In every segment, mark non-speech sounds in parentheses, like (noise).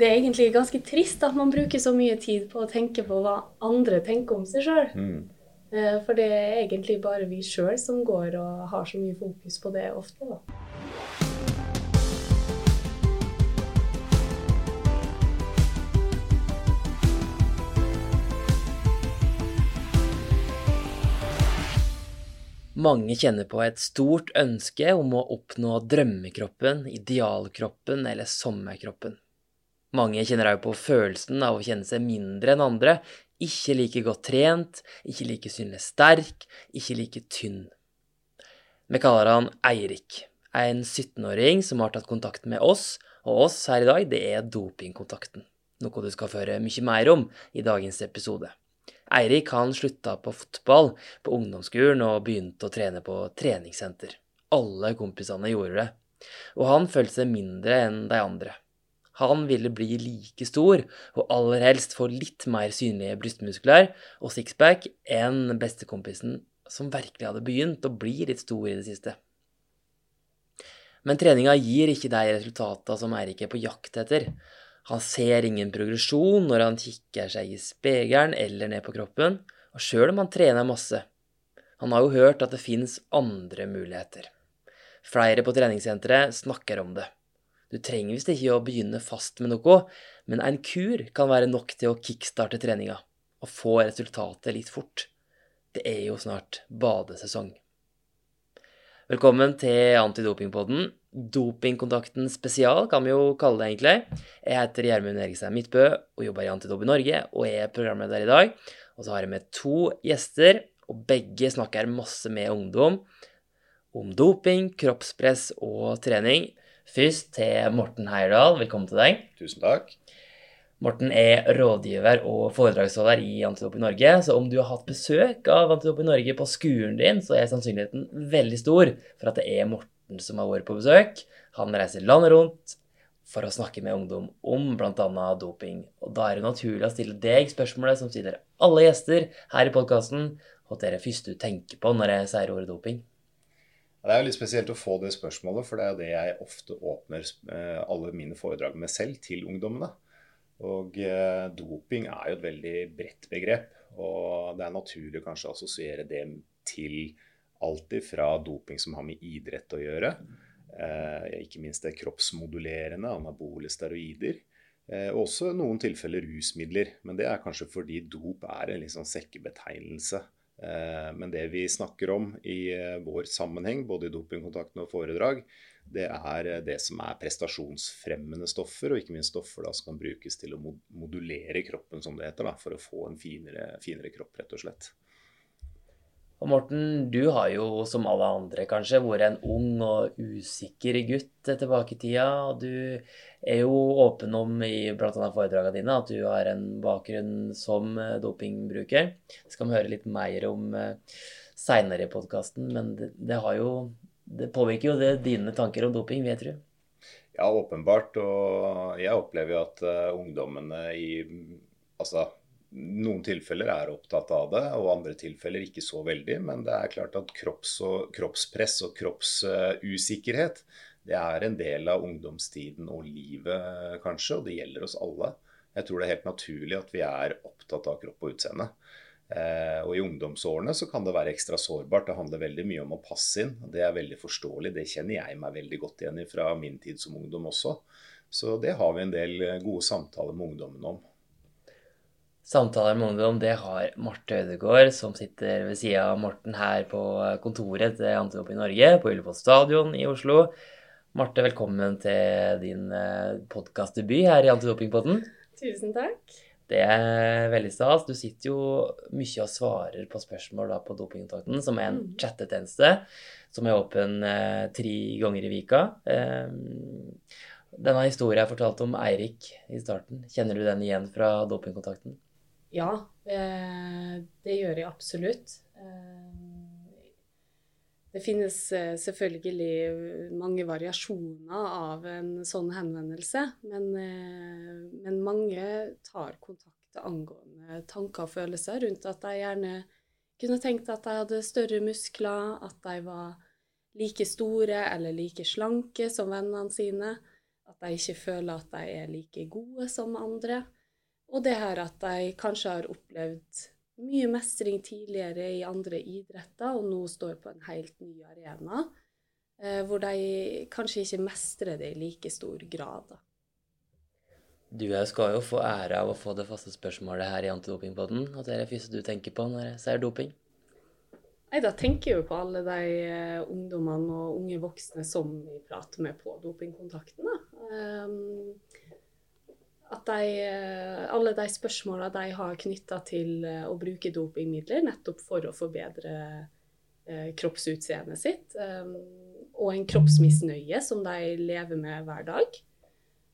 det er egentlig ganske trist at man bruker så mye tid på å tenke på hva andre tenker om seg sjøl. Mm. Eh, For det er egentlig bare vi sjøl som går og har så mye fokus på det ofte, da. Mange kjenner på et stort ønske om å oppnå drømmekroppen, idealkroppen eller sommerkroppen. Mange kjenner òg på følelsen av å kjenne seg mindre enn andre, ikke like godt trent, ikke like synlig sterk, ikke like tynn. Vi kaller han Eirik, en 17-åring som har tatt kontakt med oss, og oss her i dag, det er dopingkontakten. Noe du skal føre mye mer om i dagens episode. Eirik han slutta på fotball på ungdomsskolen og begynte å trene på treningssenter. Alle kompisene gjorde det, og han følte seg mindre enn de andre. Han ville bli like stor, og aller helst få litt mer synlige brystmuskler og sixpack enn bestekompisen som virkelig hadde begynt å bli litt stor i det siste. Men treninga gir ikke de resultatene som Eirik er på jakt etter. Han ser ingen progresjon når han kikker seg i spegelen eller ned på kroppen, og sjøl om han trener masse. Han har jo hørt at det finnes andre muligheter. Flere på treningssenteret snakker om det. Du trenger visst ikke å begynne fast med noe, men en kur kan være nok til å kickstarte treninga og få resultatet litt fort. Det er jo snart badesesong. Velkommen til Antidopingpodden. Dopingkontakten spesial, kan vi jo kalle det egentlig. Jeg heter Gjermund Eriksen Midtbø og jobber i Antidop i Norge og er programleder i dag. Og så har jeg med to gjester, og begge snakker masse med ungdom om doping, kroppspress og trening. Først til Morten Heierdal. Velkommen til deg. Tusen takk. Morten er rådgiver og foredragsholder i Antidop i Norge, så om du har hatt besøk av Antidop i Norge på skolen din, så er sannsynligheten veldig stor for at det er Morten som har vært på besøk. Han reiser landet rundt for å snakke med ungdom om bl.a. doping. Og da er det naturlig å stille deg spørsmålet som stiller alle gjester her i podkasten, hva er det første du tenker på når jeg sier ordet doping? Det er jo litt spesielt å få det spørsmålet, for det er jo det jeg ofte åpner eh, alle mine foredrag med selv til ungdommene. Og eh, doping er jo et veldig bredt begrep, og det er naturlig kanskje å assosiere det til alt fra doping som har med idrett å gjøre, eh, ikke minst det kroppsmodulerende, anabole steroider, og også noen tilfeller rusmidler. Men det er kanskje fordi dop er en liksom sekkebetegnelse. Eh, men det vi snakker om i eh, vår sammenheng, både i dopingkontakten og foredrag, det er eh, det som er prestasjonsfremmende stoffer, og ikke minst stoffer da, som kan brukes til å modulere kroppen, som det heter, da, for å få en finere, finere kropp, rett og slett. Og Morten, du har jo som alle andre kanskje vært en ung og usikker gutt tilbake i tida. Og du er jo åpen om i bl.a. foredragene dine at du har en bakgrunn som dopingbruker. Det skal vi høre litt mer om seinere i podkasten, men det, det, har jo Det påvirker jo det dine tanker om doping, vet du? Ja, åpenbart. Og jeg opplever jo at uh, ungdommene i Altså noen tilfeller er opptatt av det, og andre tilfeller ikke så veldig. Men det er klart at kropps og, kroppspress og kroppsusikkerhet det er en del av ungdomstiden og livet, kanskje, og det gjelder oss alle. Jeg tror det er helt naturlig at vi er opptatt av kropp og utseende. Eh, og I ungdomsårene så kan det være ekstra sårbart. Det handler veldig mye om å passe inn. Det er veldig forståelig. Det kjenner jeg meg veldig godt igjen i fra min tid som ungdom også. Så det har vi en del gode samtaler med ungdommen om. Samtaler med ungdom, det har Marte Ødegaard, som sitter ved sida av Morten her på kontoret til Antidoping i Norge, på Ullevål stadion i Oslo. Marte, velkommen til din podkastdebut her i Antidopingpodden. Tusen takk. Det er veldig stas. Du sitter jo mye og svarer på spørsmål da, på Dopingkontakten, som er en chattetjeneste som er åpen eh, tre ganger i vika. Eh, denne historien jeg fortalte om Eirik i starten, kjenner du den igjen fra Dopingkontakten? Ja, eh, det gjør jeg absolutt. Det finnes selvfølgelig mange variasjoner av en sånn henvendelse, men, men mange tar kontakt angående tanker og følelser rundt at de gjerne kunne tenkt at de hadde større muskler, at de var like store eller like slanke som vennene sine. At de ikke føler at de er like gode som andre. Og det her at de kanskje har opplevd mye mestring tidligere i andre idretter, og nå står på en helt ny arena, eh, hvor de kanskje ikke mestrer det i like stor grad. Da. Du skal jo få ære av å få det faste spørsmålet her i Antidopingpodden. Hva er det første du tenker på når jeg ser doping? Nei, Da tenker jeg jo på alle de uh, ungdommene og unge voksne som vi prater med på dopingkontakten. Um, at de, uh, alle de spørsmåla de har knytta til uh, å bruke dopingmidler nettopp for å forbedre kroppsutseendet sitt, um, og en kroppsmisnøye som de lever med hver dag.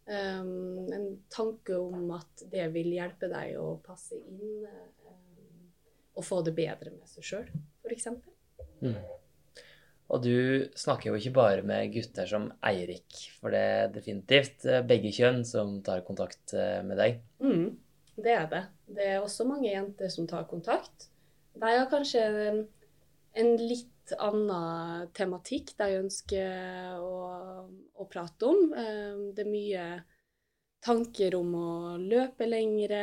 Um, en tanke om at det vil hjelpe deg å passe inn og få det bedre med seg sjøl f.eks. Mm. Og du snakker jo ikke bare med gutter som Eirik, for det er definitivt eh, begge kjønn som tar kontakt eh, med deg. Mm, det er det. Det er også mange jenter som tar kontakt. De har kanskje en litt annen tematikk de ønsker å, å prate om. Eh, det er mye tanker om å løpe lengre,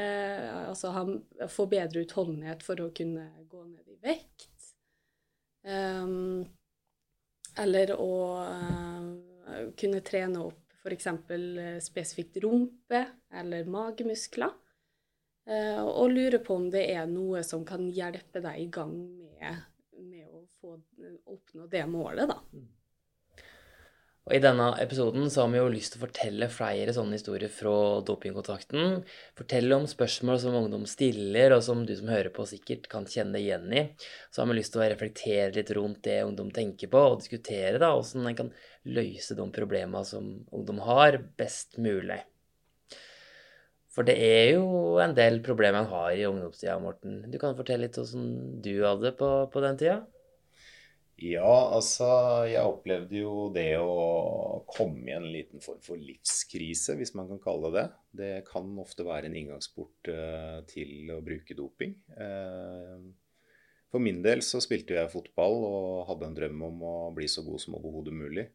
altså få bedre utholdenhet for å kunne gå ned i vekt. Um, eller å uh, kunne trene opp f.eks. Uh, spesifikt rumpe eller magemuskler. Uh, og lure på om det er noe som kan hjelpe deg i gang med, med å få, oppnå det målet, da. Og I denne episoden så har vi jo lyst til å fortelle flere sånne historier fra dopingkontakten. Fortelle om spørsmål som ungdom stiller, og som du som hører på sikkert kan kjenne igjen i. Så har vi lyst til å reflektere litt rundt det ungdom tenker på, og diskutere da hvordan en kan løse de problemene som ungdom har, best mulig. For det er jo en del problemer en har i ungdomstida, Morten. Du kan fortelle litt hvordan du hadde det på, på den tida? Ja, altså jeg opplevde jo det å komme i en liten form for livskrise, hvis man kan kalle det det. Det kan ofte være en inngangsport uh, til å bruke doping. Uh, for min del så spilte jeg fotball og hadde en drøm om å bli så god som overhodet mulig.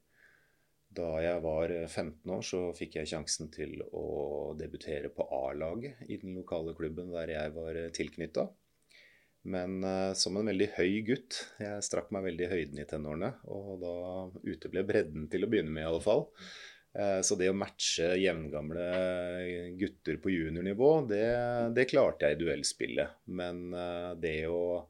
Da jeg var 15 år, så fikk jeg sjansen til å debutere på A-laget i den lokale klubben der jeg var tilknytta. Men uh, som en veldig høy gutt Jeg strakk meg veldig i høyden i tenårene. Og da uteble bredden til å begynne med, i alle fall. Uh, så det å matche jevngamle gutter på juniornivå, det, det klarte jeg i duellspillet. Men uh, det å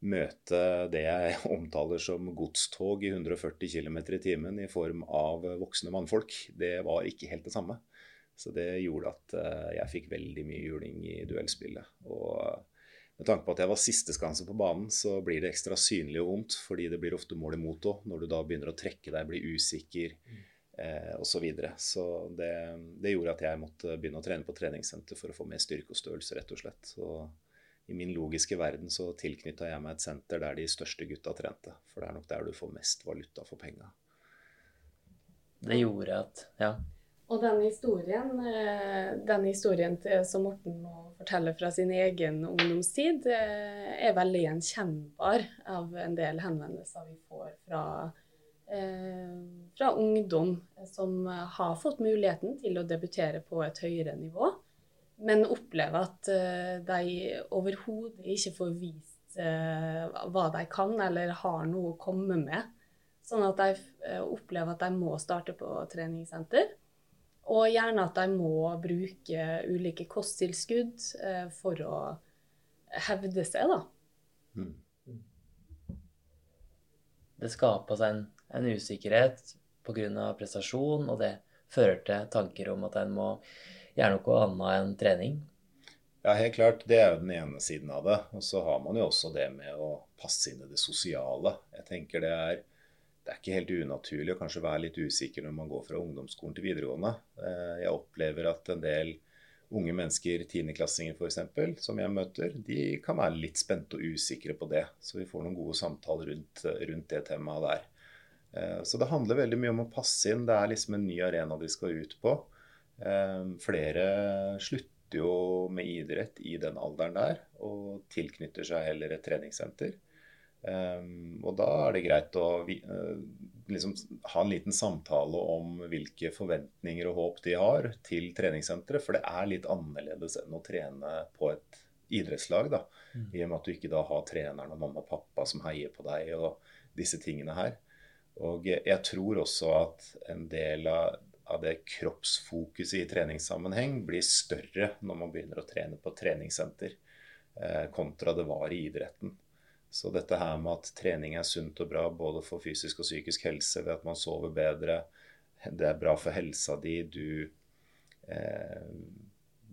møte det jeg (laughs) omtaler som godstog i 140 km i timen i form av voksne mannfolk, det var ikke helt det samme. Så det gjorde at jeg fikk veldig mye juling i duellspillet. Og med tanke på at jeg var sisteskanse på banen, så blir det ekstra synlig og vondt. Fordi det blir ofte mål imot òg, når du da begynner å trekke deg, blir usikker eh, osv. Så, videre. så det, det, gjorde at jeg måtte begynne å trene på treningssenter for å få mer styrke og størrelse, rett og slett. Så i min logiske verden så tilknytta jeg meg et senter der de største gutta trente. For det er nok der du får mest valuta for penga. Det gjorde at Ja. Og den historien, eh, den historien som Morten nå forteller fra sin egen ungdomstid, eh, er veldig gjenkjennbar av en del henvendelser vi får fra, eh, fra ungdom som har fått muligheten til å debutere på et høyere nivå, men opplever at de overhodet ikke får vist hva de kan eller har noe å komme med. Sånn at de opplever at de må starte på treningssenter. Og gjerne at de må bruke ulike kosttilskudd eh, for å hevde seg, da. Mm. Det skapes en, en usikkerhet pga. prestasjon, og det fører til tanker om at en må gjøre noe annet enn trening. Ja, helt klart. Det er jo den ene siden av det. Og så har man jo også det med å passe inn i det sosiale. Jeg tenker det er det er ikke helt unaturlig å kanskje være litt usikker når man går fra ungdomsskolen til videregående. Eh, jeg opplever at en del unge mennesker, tiendeklassinger f.eks., som jeg møter, de kan være litt spente og usikre på det. Så vi får noen gode samtaler rundt, rundt det temaet der. Eh, så det handler veldig mye om å passe inn. Det er liksom en ny arena de skal ut på. Eh, flere slutter jo med idrett i den alderen der, og tilknytter seg heller et treningssenter. Um, og da er det greit å uh, liksom, ha en liten samtale om hvilke forventninger og håp de har til treningssenteret. For det er litt annerledes enn å trene på et idrettslag. da, mm. I og med at du ikke da har treneren og mamma og pappa som heier på deg og disse tingene her. Og jeg tror også at en del av, av det kroppsfokuset i treningssammenheng blir større når man begynner å trene på treningssenter, eh, kontra det var i idretten. Så dette her med at trening er sunt og bra både for fysisk og psykisk helse ved at man sover bedre, det er bra for helsa di, du eh,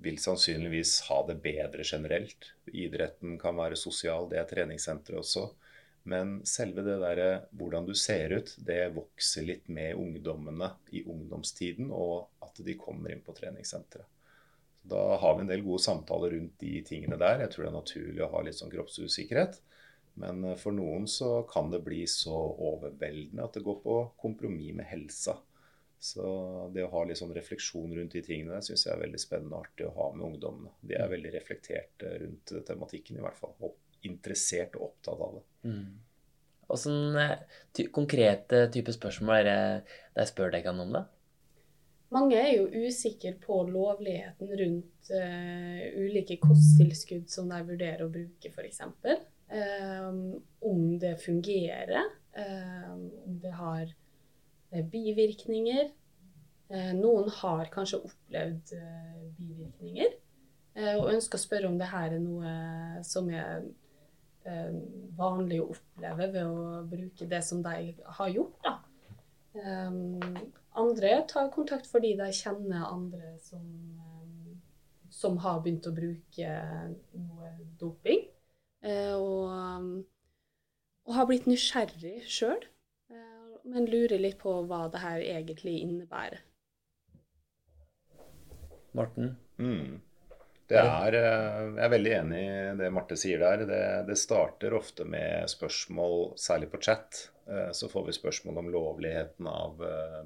vil sannsynligvis ha det bedre generelt. Idretten kan være sosial, det er treningssenteret også. Men selve det derre hvordan du ser ut, det vokser litt med ungdommene i ungdomstiden, og at de kommer inn på treningssenteret. Da har vi en del gode samtaler rundt de tingene der. Jeg tror det er naturlig å ha litt sånn kroppsusikkerhet. Men eh, for noen så kan det bli så overveldende at det går på kompromiss med helsa. Så det å ha litt sånn refleksjon rundt de tingene syns jeg er veldig spennende og artig å ha med ungdommene. De er veldig reflekterte rundt tematikken i hvert fall, og interessert og opptatt av det. Mm. Åssen ty konkrete type spørsmål er det de spør deg om da? Mange er jo usikre på lovligheten rundt uh, ulike kosttilskudd som de vurderer å bruke, f.eks. Um, om det fungerer, um, om det har uh, bivirkninger. Uh, noen har kanskje opplevd uh, bivirkninger og ønsker å spørre om det her er noe som er vanlig å oppleve ved å bruke det som de har gjort. Da. andre tar kontakt fordi de kjenner andre som, som har begynt å bruke noe doping. Eh, og, og har blitt nysgjerrig sjøl, eh, men lurer litt på hva det her egentlig innebærer. Morten? Mm. Det er, eh, jeg er veldig enig i det Marte sier der. Det, det, starter ofte med spørsmål, særlig på chat. Så får vi spørsmål om lovligheten av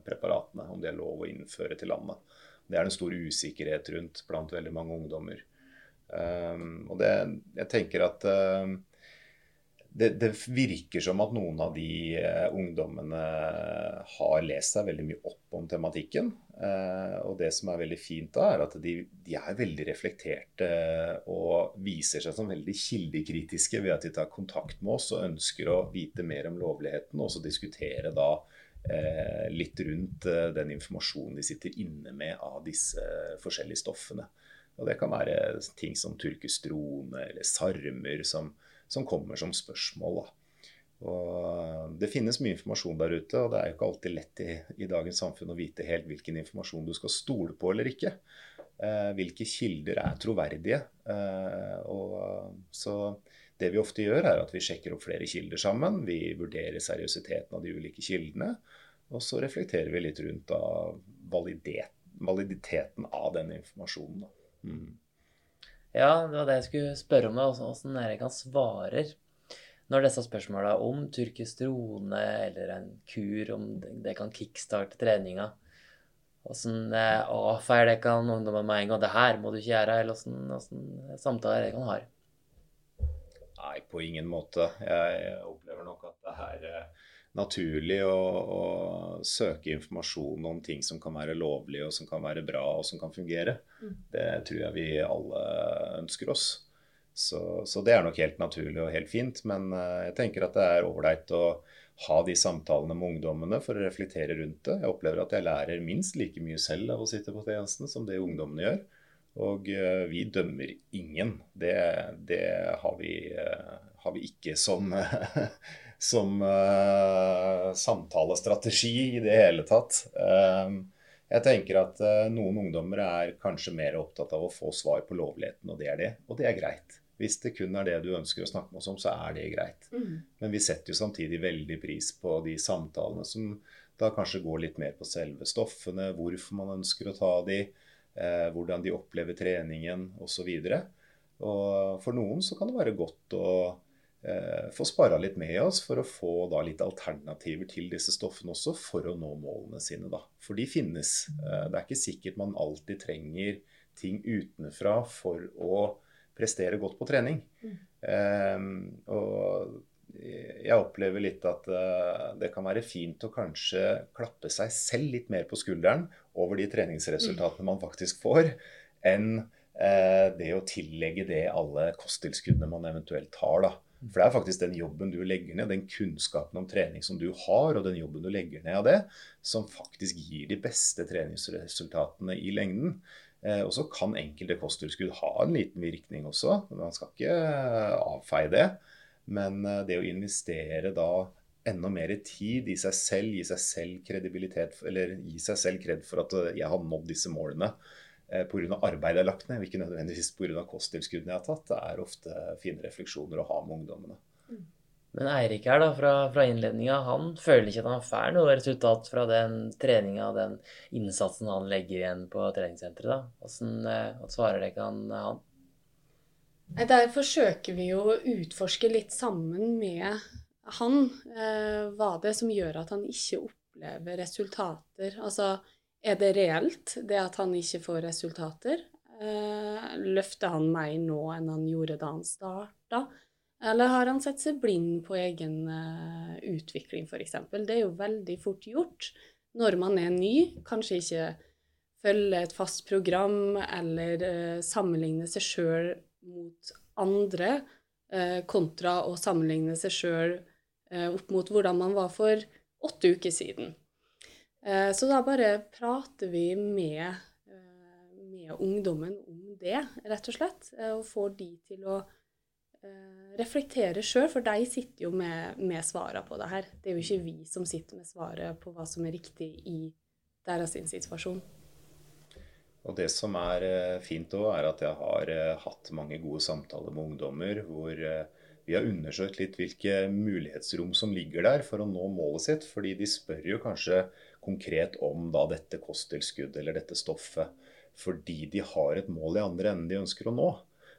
preparatene, om de er lov å innføre til landet. Det er en stor usikkerhet rundt blant veldig mange ungdommer. Um, og det, jeg tenker at um, det, det, virker som at noen av de uh, ungdommene har lest seg veldig mye opp om tematikken. Uh, og det som er veldig fint da, er at de, de, er veldig reflekterte og viser seg som veldig kildekritiske ved at de tar kontakt med oss og ønsker å vite mer om lovligheten, og også diskutere da uh, litt rundt den informasjonen de sitter inne med av disse forskjellige stoffene. Og det kan være ting som turkestrone eller sarmer som, som kommer som spørsmål. Da. Og det finnes mye informasjon der ute, og det er jo ikke alltid lett i, i dagens samfunn å vite helt hvilken informasjon du skal stole på eller ikke. Eh, hvilke kilder er troverdige. Eh, og, så det vi ofte gjør, er at vi sjekker opp flere kilder sammen. Vi vurderer seriøsiteten av de ulike kildene. Og så reflekterer vi litt rundt validitet, validiteten av den informasjonen. Da. Mm. Ja, det var det jeg skulle spørre om. Åssen kan svarer når disse spørsmåla om turkestrone eller en kur, om det kan kickstarte treninga. Åssen avfeier det kan ungdommen med en gang. 'Det her må du ikke gjøre', eller åssen samtaler det kan ha? Nei, på ingen måte. Jeg opplever nok at det her eh, naturlig å, å, søke informasjon om ting som kan være lovlig, og som kan være bra, og som kan fungere. Mm. Det tror jeg vi alle ønsker oss. Så, så, det er nok helt naturlig og helt fint. Men uh, jeg tenker at det er ålreit å ha de samtalene med ungdommene for å reflektere rundt det. Jeg opplever at jeg lærer minst like mye selv av å sitte på tjenesten som det ungdommene gjør. Og uh, vi dømmer ingen. Det, det har, vi, uh, har, vi, ikke som (laughs) som uh, samtalestrategi i det hele tatt. Uh, jeg tenker at uh, noen ungdommer er kanskje mer opptatt av å få svar på lovligheten, og det er det. Og det er greit. Hvis det kun er det du ønsker å snakke med oss om, så er det greit. Mm. Men vi setter jo samtidig veldig pris på de samtalene som da kanskje går litt mer på selve stoffene, hvorfor man ønsker å ta de, eh, hvordan de opplever treningen osv. Og, så og for noen så kan det være godt å få spara litt med oss for å få da litt alternativer til disse stoffene også, for å nå målene sine. da. For de finnes. Eh, det er ikke sikkert man alltid trenger ting utenfra for å prestere godt på trening. Mm. Um, og jeg opplever litt at uh, det kan være fint å kanskje klappe seg selv litt mer på skulderen over de treningsresultatene man faktisk får, enn det å tillegge det alle kosttilskuddene man eventuelt har. da. For det er faktisk den jobben du legger ned, den kunnskapen om trening som du har, og den jobben du legger ned av det, som faktisk gir de beste treningsresultatene i lengden. Eh, og så kan enkelte kosttilskudd ha en liten virkning også. Man skal ikke avfeie det. Men eh, det å investere da enda mer tid i seg selv, gi seg selv kredibilitet, eller gi seg selv kred for at eh, jeg har nådd disse målene eh, pga. arbeidet jeg har lagt ned, ikke nødvendigvis pga. kosttilskuddene jeg har tatt, det er ofte fine refleksjoner å ha med ungdommene. Mm. Men Eirik her da, fra, fra innledninga, han føler ikke at han får noe resultat fra den treninga og den innsatsen han legger igjen på treningssenteret. da. Hvordan svarer dere han? han? Der forsøker vi jo å utforske litt sammen med han eh, hva det er som gjør at han ikke opplever resultater. Altså, er det reelt, det at han ikke får resultater? Eh, løfter han mer nå enn han gjorde da han starta? Eller har han sett seg blind på egen eh, utvikling, f.eks.? Det er jo veldig fort gjort når man er ny, kanskje ikke følger et fast program eller eh, sammenligner seg sjøl mot andre, kontra å sammenligne seg sjøl opp mot hvordan man var for åtte uker siden. Eh, så da bare prater vi med, eh, med ungdommen om det, rett og slett. Eh, og får de til å reflektere sjøl, for de sitter jo med, med svarene på det her. Det er jo ikke vi som sitter med svaret på hva som er riktig i deres situasjon. Og det som er fint òg, er at jeg har hatt mange gode samtaler med ungdommer hvor vi har undersøkt litt hvilke mulighetsrom som ligger der for å nå målet sitt. Fordi de spør jo kanskje konkret om da dette kosttilskuddet eller dette stoffet. Fordi de har et mål i andre enden de ønsker å nå.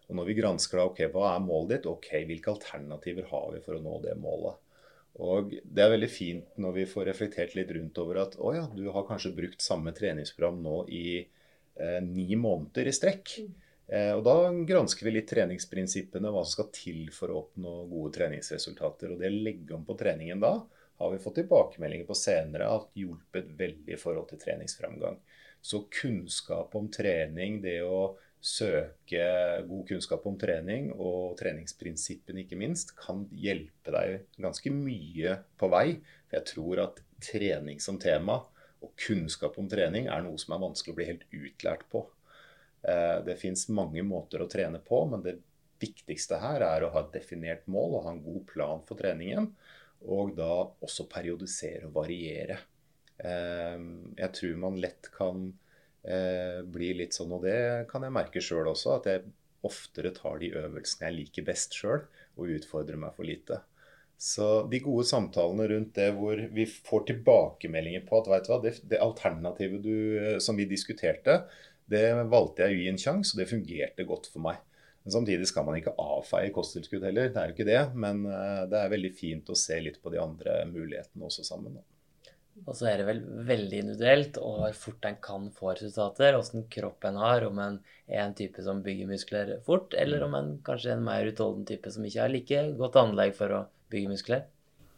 Og når vi gransker da, ok, hva er målet ditt, ok, hvilke alternativer har vi for å nå det målet. Og det er veldig fint når vi får reflektert litt rundt over at å ja, du har kanskje brukt samme treningsprogram nå i eh, ni måneder i strekk. Mm. Eh, og Da gransker vi litt treningsprinsippene, hva som skal til for å oppnå gode treningsresultater. Og Det å legge om på treningen da, har vi fått tilbakemeldinger på senere har hjulpet veldig i forhold til treningsframgang. Så kunnskap om trening, det å søke god kunnskap om trening og treningsprinsippene ikke minst, kan hjelpe deg ganske mye på vei. For jeg tror at trening som tema og kunnskap om trening er noe som er vanskelig å bli helt utlært på. Eh, det fins mange måter å trene på, men det viktigste her er å ha et definert mål og ha en god plan for treningen. Og da også periodisere og variere. Eh, jeg tror man lett kan eh, bli litt sånn, og det kan jeg merke sjøl også, at jeg oftere tar de øvelsene jeg liker best sjøl, og utfordrer meg for lite. Så de gode samtalene rundt det hvor vi får tilbakemeldinger på at vet du hva, det, det alternativet du, eh, som vi diskuterte, det valgte jeg å gi en sjanse, og det fungerte godt for meg. Men Samtidig skal man ikke avfeie kosttilskudd heller, det er jo ikke det. Men eh, det er veldig fint å se litt på de andre mulighetene også sammen. Og så er det vel veldig individuelt og hvor fort en kan få resultater. Åssen kropp en har, om en er en type som bygger muskler fort, eller om en kanskje er en mer utholden type som ikke har like godt anlegg for å bygge muskler?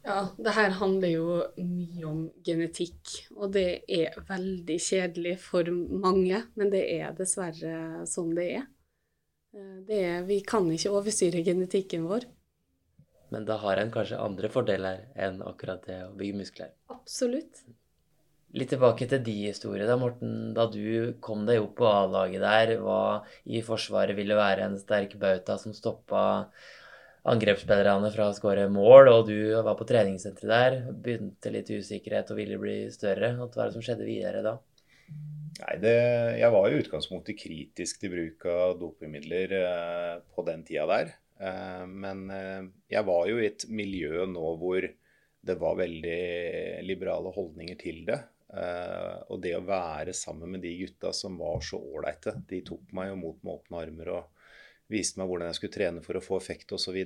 Ja, det her handler jo mye om genetikk, og det er veldig kjedelig for mange, men det er dessverre sånn det er. Eh, det er vi kan ikke overstyre genetikken vår. Men da har en kanskje andre fordeler enn akkurat det å bygge muskler? Absolutt. Litt tilbake til de historiene, da, Morten. Da du kom deg opp på A-laget der, hva i Forsvaret ville være en sterk bauta som stoppa angrepsspillerne fra å skåre mål, og du var på treningssenteret der. Begynte litt usikkerhet og ville bli større. Hva var det som skjedde videre da? Nei, det, Jeg var i utgangspunktet kritisk til bruk av dopingmidler eh, på den tida der. Eh, men eh, jeg var jo i et miljø nå hvor det var veldig liberale holdninger til det. Eh, og det å være sammen med de gutta som var så ålreite, de tok meg jo mot med åpne armer. og viste meg hvordan jeg skulle trene for å få effekt osv.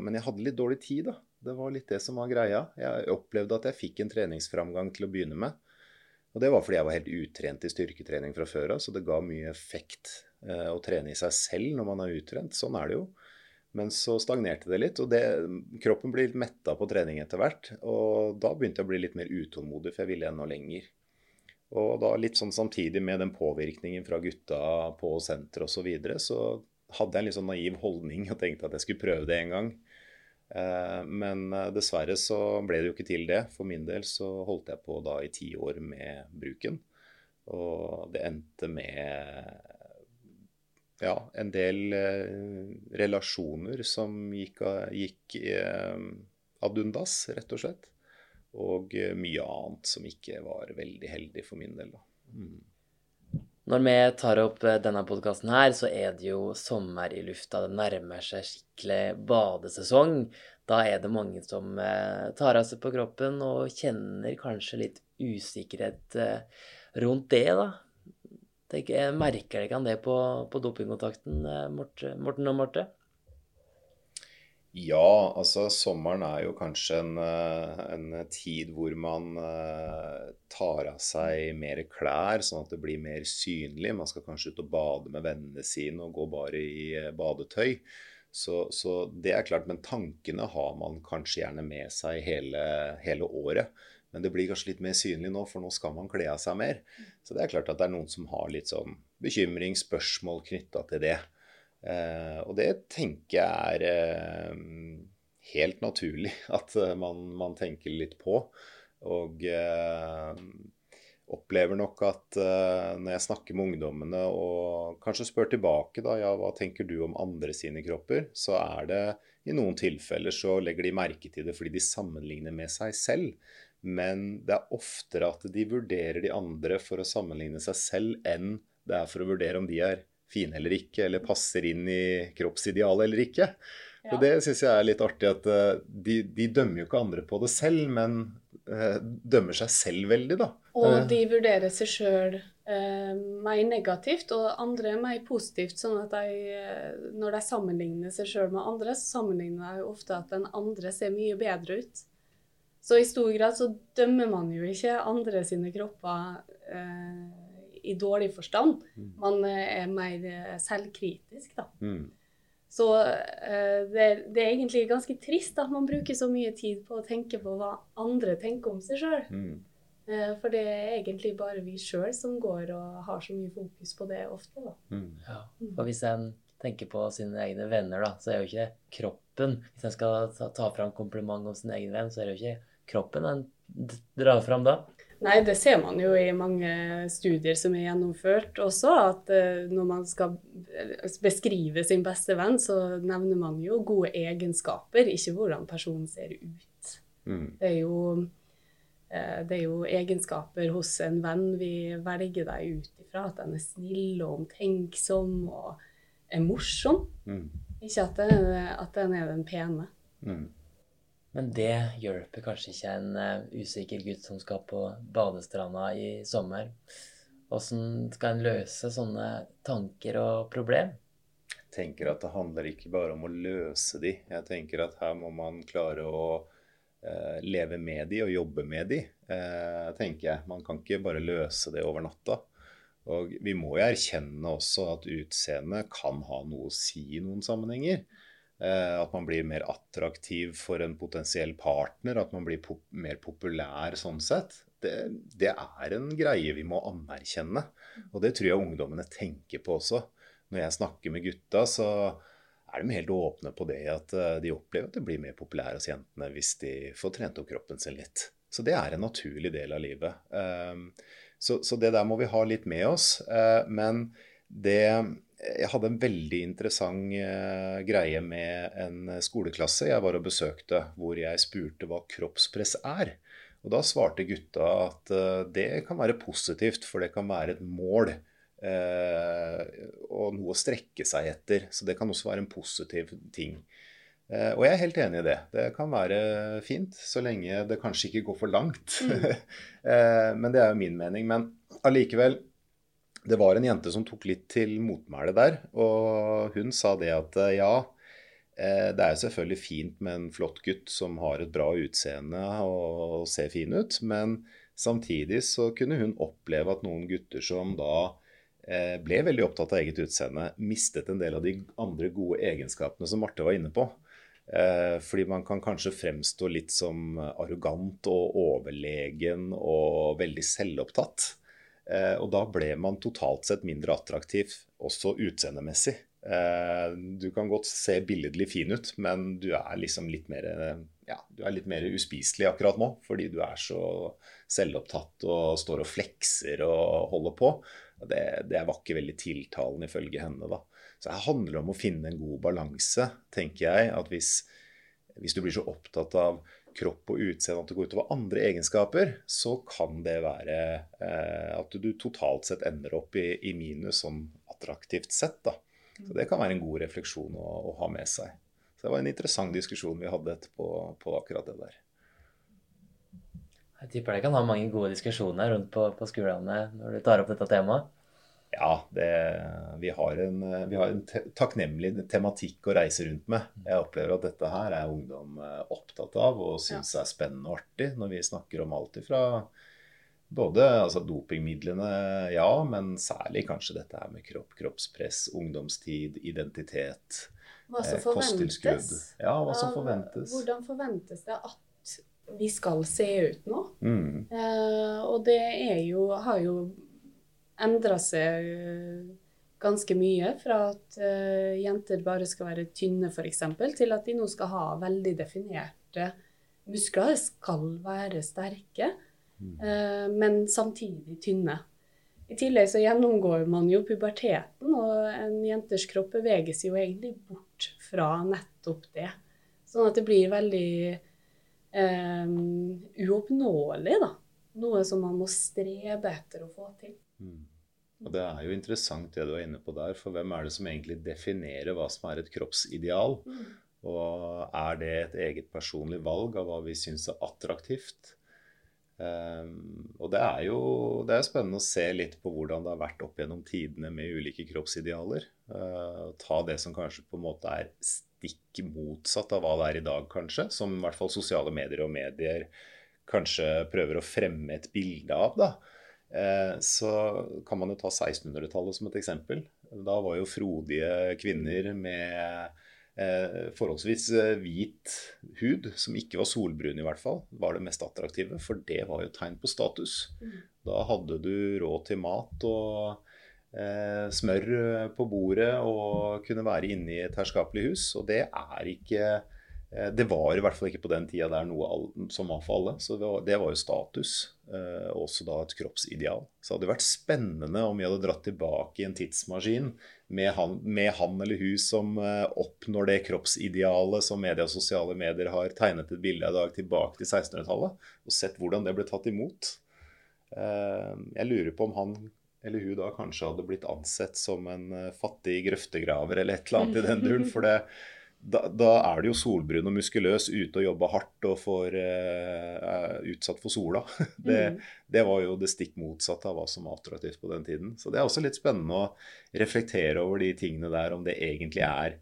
Men jeg hadde litt dårlig tid, da. Det var litt det som var greia. Jeg opplevde at jeg fikk en treningsframgang til å begynne med. Og det var fordi jeg var helt utrent i styrketrening fra før av, så det ga mye effekt eh, å trene i seg selv når man er utrent. Sånn er det jo. Men så stagnerte det litt, og det, kroppen ble litt metta på trening etter hvert. Og da begynte jeg å bli litt mer utålmodig, for jeg ville enda lenger. Og da litt sånn samtidig med den påvirkningen fra gutta på senteret osv., så, videre, så hadde jeg en litt sånn naiv holdning og tenkte at jeg skulle prøve det en gang. Eh, men eh, dessverre så ble det jo ikke til det. For min del så holdt jeg på da i ti år med bruken. Og det endte med ja, en del eh, relasjoner som gikk, gikk ad undas, rett og slett. Og mye annet som ikke var veldig heldig for min del. Mm. Når vi tar opp eh, denne podkasten her, så er det jo sommer i lufta. Det nærmer seg skikkelig badesesong. Da er det mange som eh, tar av seg på kroppen og kjenner kanskje litt usikkerhet rundt det, da. Jeg merker dere det på, på dopingkontakten, eh, Morten og Marte? Ja, altså sommeren er jo kanskje en, eh, en tid hvor man uh, tar av seg mer klær, sånn at det blir mer synlig. Man skal kanskje ut og bade med vennene sine og gå bare i badetøy. Så, så, det er klart, men tankene har man kanskje gjerne med seg hele, hele året. Men det blir kanskje litt mer synlig nå, for nå skal man kle av seg mer. Så det er klart at det er noen som har litt sånn bekymring, spørsmål knytta til det. Eh, og det tenker jeg er eh, helt naturlig (laughs) at eh, man, man, tenker litt på. Og opplever nok at eh, når jeg snakker med ungdommene og kanskje spør tilbake da, ja, hva tenker du om andre sine kropper, så er det i noen tilfeller så legger de merke til det fordi de sammenligner med seg selv. Men det er oftere at de vurderer de andre for å sammenligne seg selv, enn det er for å vurdere om de er fine eller ikke, eller passer inn i kroppsidealet eller ikke. Ja. Og Det syns jeg er litt artig, at uh, de, de, dømmer jo ikke andre på det selv, men eh, dømmer seg selv veldig, da. Og eh. de vurderer seg sjøl eh, mer negativt, og andre mer positivt. sånn at de, når de sammenligner seg sjøl med andre, så sammenligner de ofte at den andre ser mye bedre ut. Så i stor grad så dømmer man jo ikke andre sine kropper eh, i dårlig forstand. Mm. Man eh, er mer eh, selvkritisk, da. Mm. Så eh, det, det, er egentlig ganske trist at man bruker så mye tid på å tenke på hva andre tenker om seg sjøl. Mm. Eh, for det er egentlig bare vi sjøl som går og har så mye fokus på det ofte, da. Mm. Ja. Og hvis en tenker på sine egne venner, da, så er jo ikke kroppen Hvis en skal ta, ta fram kompliment om sin egen venn, så er det jo ikke kroppen en drar fram da? Nei, det ser man jo i mange studier som er gjennomført også, at uh, når man skal beskrive sin beste venn, så nevner man jo gode egenskaper, ikke hvordan personen ser ut. Mm. Det, er jo, uh, det er jo egenskaper hos en venn vi velger deg ut ifra. At den er snill og omtenksom og er morsom. Mm. Ikke at den, at den, er den pene. Mm. Men det hjelper kanskje ikke en uh, usikker gutt som skal på badestranda i sommer. Åssen skal en løse sånne tanker og problem? Jeg tenker at det handler ikke bare om å løse de. Jeg tenker at her må man klare å uh, leve med de og jobbe med de, uh, tenker jeg. Man kan ikke bare løse det over natta. Og vi må jo erkjenne også at utseendet kan ha noe å si i noen sammenhenger. Eh, at man blir mer attraktiv for en potensiell partner, at man blir pop mer populær sånn sett. Det, det, er en greie vi må anerkjenne. Og det tror jeg ungdommene tenker på også. Når jeg snakker med gutta, så er de helt åpne på det at eh, de opplever at det blir mer populære hos jentene hvis de får trent opp kroppen sin litt. Så det er en naturlig del av livet. Eh, så, så det der må vi ha litt med oss. Men det jeg hadde en veldig interessant uh, greie med en skoleklasse jeg var og besøkte, hvor jeg spurte hva kroppspress er. Og Da svarte gutta at uh, det kan være positivt, for det kan være et mål. Og noe å strekke seg etter. Så det kan også være en positiv ting. og jeg er helt enig i det. Det kan være fint, så lenge det kanskje ikke går for langt. Mm. (laughs) men det er jo min mening. Men allikevel, det var en jente som tok litt til motmæle der. Og hun sa det at eh, ja, eh, det er jo selvfølgelig fint med en flott gutt som har et bra utseende og ser fin ut, men samtidig så kunne hun oppleve at noen gutter som da eh, ble veldig opptatt av eget utseende, mistet en del av de andre gode egenskapene som Marte var inne på. Fordi man kan kanskje fremstå litt som arrogant og overlegen og veldig selvopptatt. Eh, og da ble man totalt sett mindre attraktiv, også utseendemessig. Eh, du kan godt se billedlig fin ut, men du er liksom litt mer, ja, du er litt mer uspiselig akkurat nå. Fordi du er så selvopptatt og står og flekser og holder på. Det, det var ikke veldig tiltalende ifølge henne. da. Så det handler om å finne en god balanse, tenker jeg. At hvis, hvis du blir så opptatt av kropp og utseende at det går utover andre egenskaper, så kan det være eh, at du totalt sett ender opp i, i, minus sånn attraktivt sett. da. Så Det kan være en god refleksjon å, å, ha med seg. Så Det var en interessant diskusjon vi hadde etterpå på akkurat det der. Jeg tipper det kan ha mange gode diskusjoner rundt på, på skolene når du tar opp dette temaet. Ja, det, vi har en, vi har en takknemlig tematikk å reise rundt med. Jeg opplever at dette her er ungdom eh, opptatt av og syns ja. er spennende og artig når vi snakker om alt ifra både altså dopingmidlene, ja, men særlig kanskje dette her med kropp, kroppspress, ungdomstid, identitet. Hva som eh. Ja, hva som forventes. Hvordan forventes det at vi skal se ut nå? Mm. Eh, og det er jo, har jo endra seg eh, ganske mye. Fra at uh, jenter bare skal være tynne, f.eks., til at de nå skal ha veldig definerte muskler. De skal være sterke, uh, men samtidig tynne. I tillegg så gjennomgår man jo puberteten, og en jenters kropp beveger seg jo egentlig bort fra nettopp det. Sånn at det blir veldig um, uoppnåelig, da. Noe som man må strebe etter å få til. Mm. Og Det er jo interessant det du er inne på der, for hvem er det som egentlig definerer hva som er et kroppsideal? Mm. Og er det et eget personlig valg av hva vi syns er attraktivt? Um, og det er jo det er spennende å se litt på hvordan det har vært opp gjennom tidene med ulike kroppsidealer. Uh, ta det som kanskje på en måte er stikk motsatt av hva det er i dag, kanskje. Som i hvert fall sosiale medier og medier kanskje prøver å fremme et bilde av. da. Eh, så kan man jo ta 1600-tallet som et eksempel. Da var jo frodige kvinner med eh, forholdsvis eh, hvit hud, som ikke var solbrun i hvert fall, var det mest attraktive. For det var jo tegn på status. Mm. Da hadde du råd til mat og smør på bordet og kunne være inne i et herskapelig hus. Og det er ikke det var i hvert fall ikke på den tida der noe som var for alle. Så det var, det var jo status. Og også da et kroppsideal. Så det hadde vært spennende om vi hadde dratt tilbake i en tidsmaskin med han, med han eller hun som eh, oppnår det kroppsidealet som media og sosiale medier har tegnet et bilde av i dag, tilbake til 1600-tallet. Og sett hvordan det ble tatt imot. Eh, jeg lurer på om han eller hun da kanskje hadde blitt ansett som en eh, fattig grøftegraver eller et eller annet i den duren. For det da, da, er du jo solbrun og muskuløs, ute og jobber hardt og får uh, utsatt for sola. (laughs) Det, mm. det, var jo det stikk motsatte av hva som var attraktivt på den tiden. Så det er også litt spennende å reflektere over de tingene der, om det egentlig er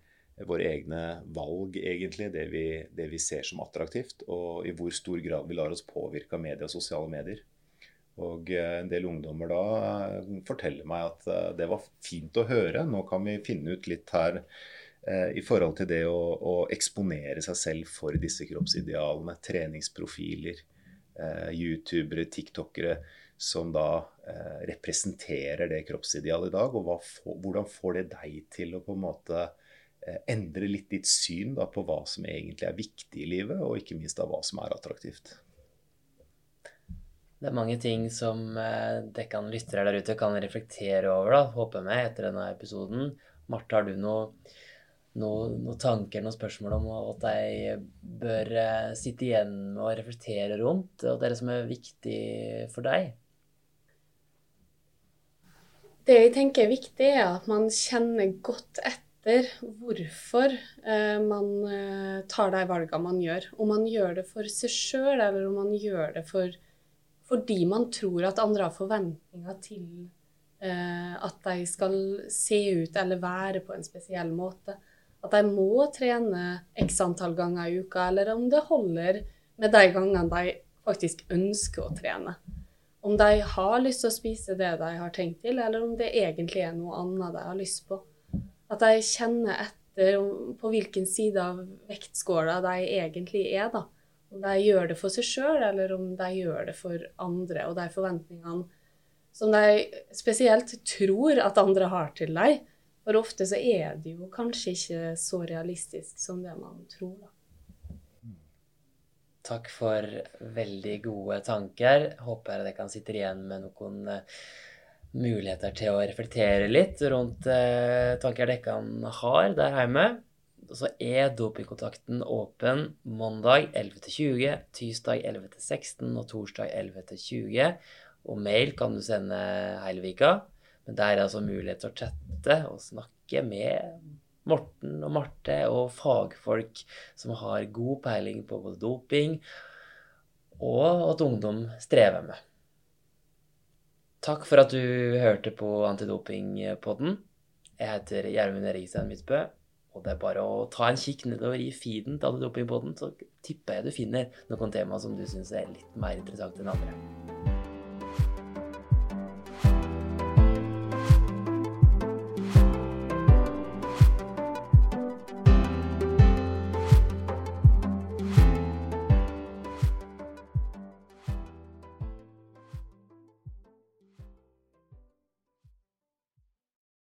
våre egne valg, egentlig, det vi, det vi ser som attraktivt, og i hvor stor grad vi lar oss påvirke av media og sosiale medier. Og uh, en del ungdommer da uh, forteller meg at det var fint å høre. Nå kan vi finne ut litt her Eh, i forhold til det å, å, eksponere seg selv for disse kroppsidealene. Treningsprofiler, eh, youtubere, tiktokere som da eh, representerer det kroppsidealet i dag. Og hva, hvordan får det deg til å på en måte eh, endre litt ditt syn da, på hva som egentlig er viktig i livet, og ikke minst da hva som er attraktivt? Det er mange ting som eh, dere lyttere der ute kan reflektere over, da, håper jeg, etter denne episoden. Marte, har du noe noen, noe tanker, noen spørsmål om at jeg bør eh, sitte igjen og reflektere rundt, og det er det som er viktig for deg? Det jeg tenker er viktig, er at man kjenner godt etter hvorfor eh, man eh, tar de valgene man gjør. Om man gjør det for seg sjøl, eller om man gjør det for, fordi man tror at andre har forventninger til at de skal se ut eller være på en spesiell måte at de må trene x antall ganger i uka, eller om det holder med de gangene de faktisk ønsker å trene. om de har lyst til å spise det de har tenkt til, eller om det egentlig er noe annet de har lyst på. At de kjenner etter på hvilken side av vektskåla de egentlig er. da. Om de gjør det for seg sjøl, eller om de gjør det for andre, og de forventningene som de spesielt tror at andre har til dem. For ofte så er det jo kanskje ikke så realistisk som det man tror. da. Takk for veldig gode tanker. Håper dere kan sitte igjen med noen uh, muligheter til å reflektere litt rundt uh, tanker dere har der hjemme. Så er dopingkontakten åpen mandag 11-20, tirsdag 11-16 og torsdag 11-20. Og mail kan du sende hele vika. Men det er altså mulighet til å chatte og snakke med Morten og Marte og fagfolk som har god peiling på både doping og at ungdom strever med. Takk for at du hørte på Antidopingpodden. Jeg heter Gjermund Erikstein Midtbø, og det er bare å ta en kikk nedover i feeden til Antidopingpodden, så tipper jeg du finner noen tema som du syns er litt mer interessant enn andre.